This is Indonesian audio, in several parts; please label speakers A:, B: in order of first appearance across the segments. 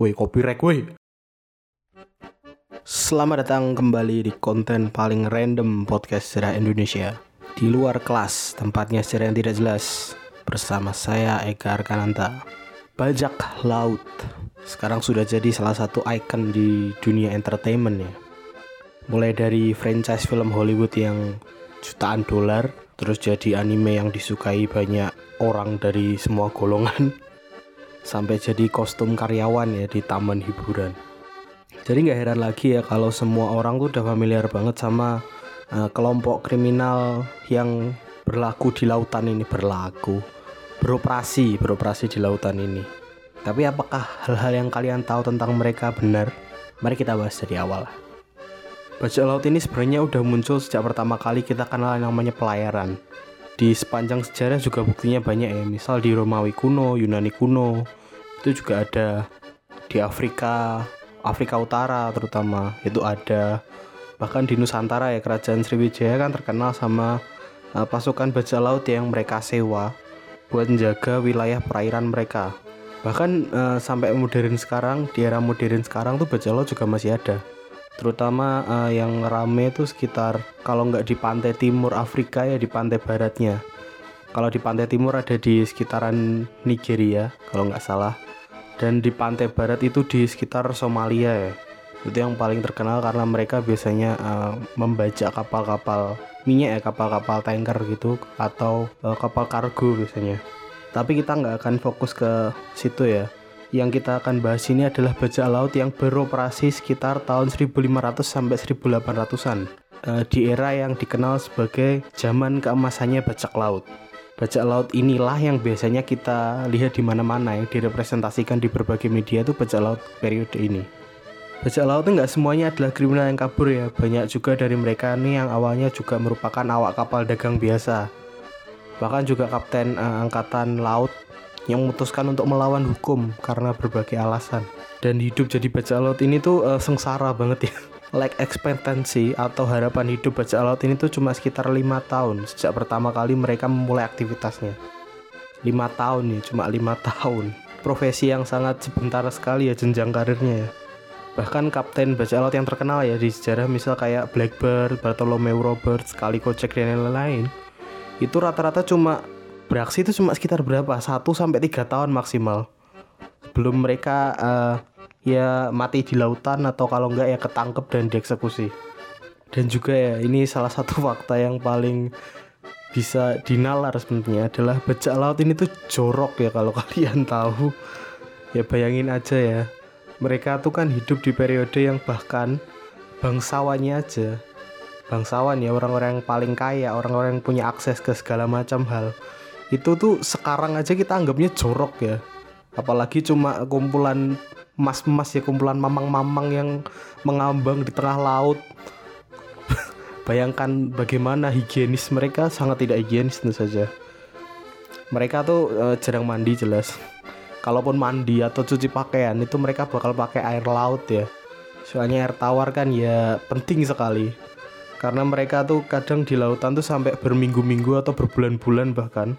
A: Woi, copyright woi. Selamat datang kembali di konten paling random podcast sejarah Indonesia. Di luar kelas, tempatnya sejarah yang tidak jelas. Bersama saya Eka Arkananta. Bajak laut. Sekarang sudah jadi salah satu ikon di dunia entertainment ya. Mulai dari franchise film Hollywood yang jutaan dolar, terus jadi anime yang disukai banyak orang dari semua golongan sampai jadi kostum karyawan ya di taman hiburan. Jadi nggak heran lagi ya kalau semua orang tuh udah familiar banget sama uh, kelompok kriminal yang berlaku di lautan ini berlaku, beroperasi, beroperasi di lautan ini. Tapi apakah hal-hal yang kalian tahu tentang mereka benar? Mari kita bahas dari awal. Bajak laut ini sebenarnya udah muncul sejak pertama kali kita kenal yang namanya pelayaran di sepanjang sejarah juga buktinya banyak ya. Misal di Romawi kuno Yunani kuno itu juga ada. Di Afrika Afrika Utara terutama itu ada. Bahkan di Nusantara ya kerajaan Sriwijaya kan terkenal sama uh, pasukan bajak laut yang mereka sewa buat menjaga wilayah perairan mereka. Bahkan uh, sampai modern sekarang di era modern sekarang tuh bajak laut juga masih ada terutama uh, yang rame itu sekitar kalau nggak di pantai timur Afrika ya di pantai baratnya. Kalau di pantai timur ada di sekitaran Nigeria kalau nggak salah. Dan di pantai barat itu di sekitar Somalia ya. Itu yang paling terkenal karena mereka biasanya uh, membajak kapal-kapal minyak ya kapal-kapal tanker gitu atau uh, kapal kargo biasanya. Tapi kita nggak akan fokus ke situ ya yang kita akan bahas ini adalah bajak laut yang beroperasi sekitar tahun 1500 sampai 1800-an uh, di era yang dikenal sebagai zaman keemasannya bajak laut. Bajak laut inilah yang biasanya kita lihat di mana-mana yang direpresentasikan di berbagai media itu bajak laut periode ini. Bajak laut itu nggak semuanya adalah kriminal yang kabur ya, banyak juga dari mereka ini yang awalnya juga merupakan awak kapal dagang biasa. Bahkan juga kapten uh, angkatan laut yang memutuskan untuk melawan hukum karena berbagai alasan. Dan hidup jadi bajak laut ini tuh uh, sengsara banget ya. Like expectancy atau harapan hidup bajak laut ini tuh cuma sekitar lima tahun sejak pertama kali mereka memulai aktivitasnya. Lima tahun nih, cuma lima tahun. Profesi yang sangat sebentar sekali ya jenjang karirnya ya. Bahkan kapten bajak laut yang terkenal ya di sejarah misal kayak Blackbird, Bartholomew Roberts, Calico Jack dan lain-lain itu rata-rata cuma beraksi itu cuma sekitar berapa? 1 sampai 3 tahun maksimal. Belum mereka uh, ya mati di lautan atau kalau enggak ya ketangkep dan dieksekusi. Dan juga ya ini salah satu fakta yang paling bisa dinalar sebenarnya adalah bajak laut ini tuh jorok ya kalau kalian tahu. Ya bayangin aja ya. Mereka tuh kan hidup di periode yang bahkan bangsawannya aja bangsawan ya orang-orang yang paling kaya orang-orang yang punya akses ke segala macam hal itu tuh sekarang aja kita anggapnya jorok ya. Apalagi cuma kumpulan emas-emas ya kumpulan mamang-mamang yang mengambang di tengah laut. Bayangkan bagaimana higienis mereka sangat tidak higienis tentu saja. Mereka tuh uh, jarang mandi jelas. Kalaupun mandi atau cuci pakaian itu mereka bakal pakai air laut ya. Soalnya air tawar kan ya penting sekali. Karena mereka tuh kadang di lautan tuh sampai berminggu-minggu atau berbulan-bulan bahkan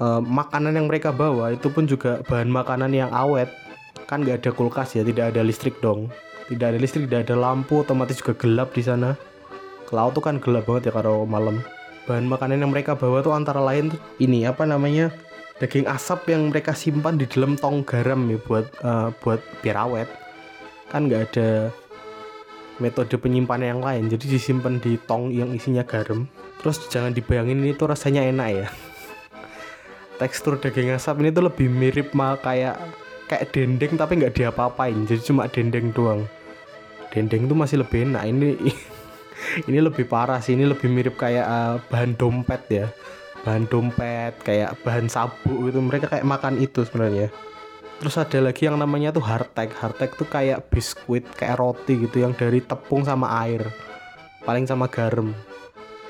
A: Uh, makanan yang mereka bawa itu pun juga bahan makanan yang awet. Kan nggak ada kulkas ya tidak ada listrik dong. Tidak ada listrik tidak ada lampu otomatis juga gelap di sana. Ke laut tuh kan gelap banget ya kalau malam. Bahan makanan yang mereka bawa tuh antara lain tuh ini apa namanya daging asap yang mereka simpan di dalam tong garam ya buat uh, buat biar awet. Kan nggak ada metode penyimpanan yang lain jadi disimpan di tong yang isinya garam. Terus jangan dibayangin ini tuh rasanya enak ya tekstur daging asap ini tuh lebih mirip mah kayak kayak dendeng tapi nggak diapa-apain. Jadi cuma dendeng doang. Dendeng tuh masih lebih enak. Ini ini lebih parah sih. Ini lebih mirip kayak uh, bahan dompet ya. Bahan dompet kayak bahan sabuk itu mereka kayak makan itu sebenarnya. Terus ada lagi yang namanya tuh hardtack hardtack tuh kayak biskuit kayak roti gitu yang dari tepung sama air. Paling sama garam.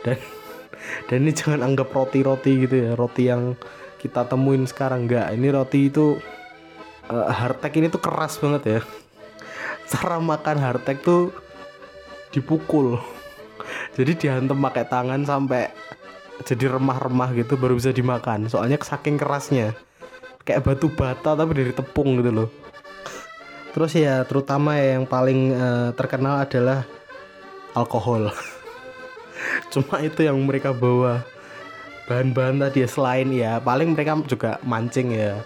A: Dan dan ini jangan anggap roti-roti gitu ya. Roti yang kita temuin sekarang? Enggak ini roti itu uh, hardtack ini tuh keras banget ya. Cara makan hardtack tuh dipukul. Jadi dihantam pakai tangan sampai jadi remah-remah gitu baru bisa dimakan. Soalnya saking kerasnya. Kayak batu bata tapi dari tepung gitu loh. Terus ya terutama ya yang paling uh, terkenal adalah alkohol. Cuma itu yang mereka bawa bahan-bahan tadi ya selain ya paling mereka juga mancing ya.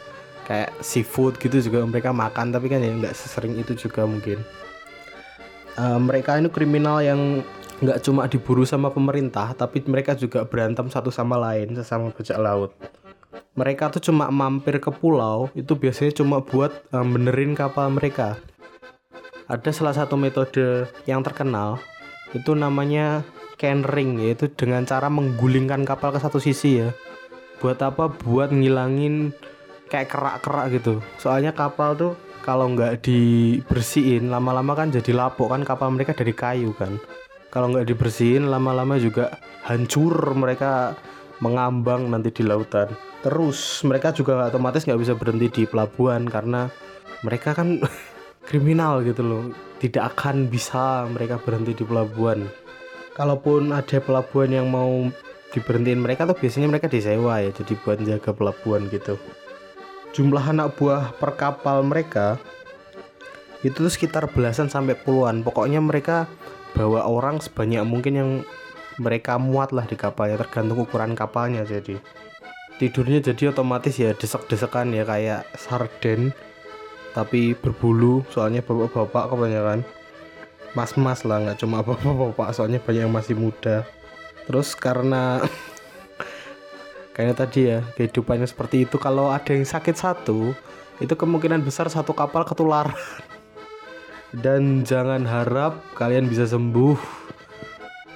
A: Kayak seafood gitu juga mereka makan tapi kan ya nggak sesering itu juga mungkin. Uh, mereka ini kriminal yang nggak cuma diburu sama pemerintah tapi mereka juga berantem satu sama lain sesama bajak laut. Mereka tuh cuma mampir ke pulau itu biasanya cuma buat um, benerin kapal mereka. Ada salah satu metode yang terkenal itu namanya canring yaitu dengan cara menggulingkan kapal ke satu sisi ya. Buat apa? Buat ngilangin kayak kerak-kerak gitu. Soalnya kapal tuh kalau nggak dibersihin lama-lama kan jadi lapuk kan kapal mereka dari kayu kan. Kalau nggak dibersihin lama-lama juga hancur mereka mengambang nanti di lautan. Terus mereka juga otomatis nggak bisa berhenti di pelabuhan karena mereka kan kriminal gitu loh. Tidak akan bisa mereka berhenti di pelabuhan kalaupun ada pelabuhan yang mau diberhentiin mereka tuh biasanya mereka disewa ya jadi buat jaga pelabuhan gitu. Jumlah anak buah per kapal mereka itu tuh sekitar belasan sampai puluhan. Pokoknya mereka bawa orang sebanyak mungkin yang mereka muat lah di kapalnya tergantung ukuran kapalnya. Jadi tidurnya jadi otomatis ya desek-desekan ya kayak sarden tapi berbulu soalnya bapak-bapak kebanyakan mas-mas lah nggak cuma bapak-bapak soalnya banyak yang masih muda. Terus karena kayak tadi ya kehidupannya seperti itu kalau ada yang sakit satu itu kemungkinan besar satu kapal ketular dan jangan harap kalian bisa sembuh.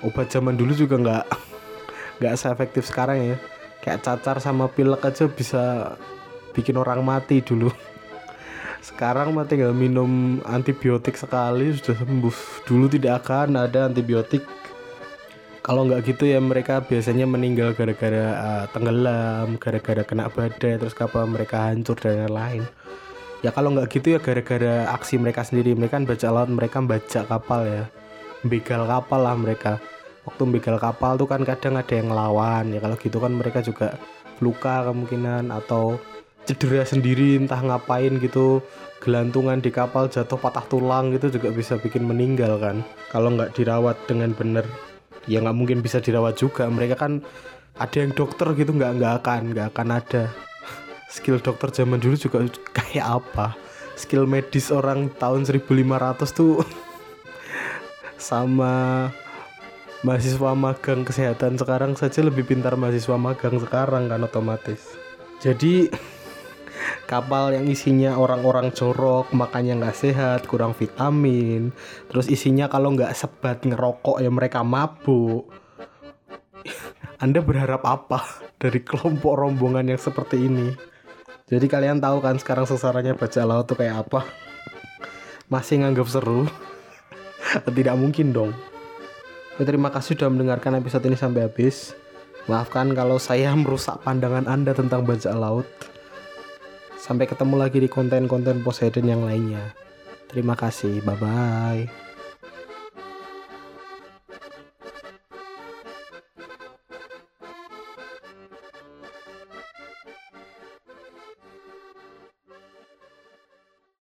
A: Obat zaman dulu juga nggak nggak seefektif sekarang ya. Kayak cacar sama pilek aja bisa bikin orang mati dulu sekarang mah tinggal minum antibiotik sekali sudah sembuh. Dulu tidak akan ada antibiotik. Kalau nggak gitu ya mereka biasanya meninggal gara-gara uh, tenggelam gara-gara kena badai terus kapal mereka hancur dan lain-lain. Ya kalau nggak gitu ya gara-gara aksi mereka sendiri. Mereka kan baca laut mereka baca kapal ya. Begal kapal lah mereka. Waktu begal kapal tuh kan kadang ada yang ngelawan. Ya kalau gitu kan mereka juga luka kemungkinan atau cedera sendiri entah ngapain gitu. Gelantungan di kapal jatuh patah tulang gitu juga bisa bikin meninggal kan. Kalau nggak dirawat dengan benar ya nggak mungkin bisa dirawat juga. Mereka kan ada yang dokter gitu nggak nggak akan nggak akan ada. Skill dokter zaman dulu juga kayak apa? Skill medis orang tahun 1500 tuh sama mahasiswa magang kesehatan sekarang saja lebih pintar mahasiswa magang sekarang kan otomatis. Jadi kapal yang isinya orang-orang jorok makannya nggak sehat kurang vitamin. Terus isinya kalau nggak sebat ngerokok ya mereka mabuk. Anda berharap apa dari kelompok rombongan yang seperti ini? Jadi kalian tahu kan sekarang sasarannya baca laut tuh kayak apa? Masih nganggap seru? Tidak mungkin dong. Ya, terima kasih sudah mendengarkan episode ini sampai habis. Maafkan kalau saya merusak pandangan Anda tentang bajak laut. Sampai ketemu lagi di konten-konten Poseidon yang lainnya. Terima kasih, bye-bye.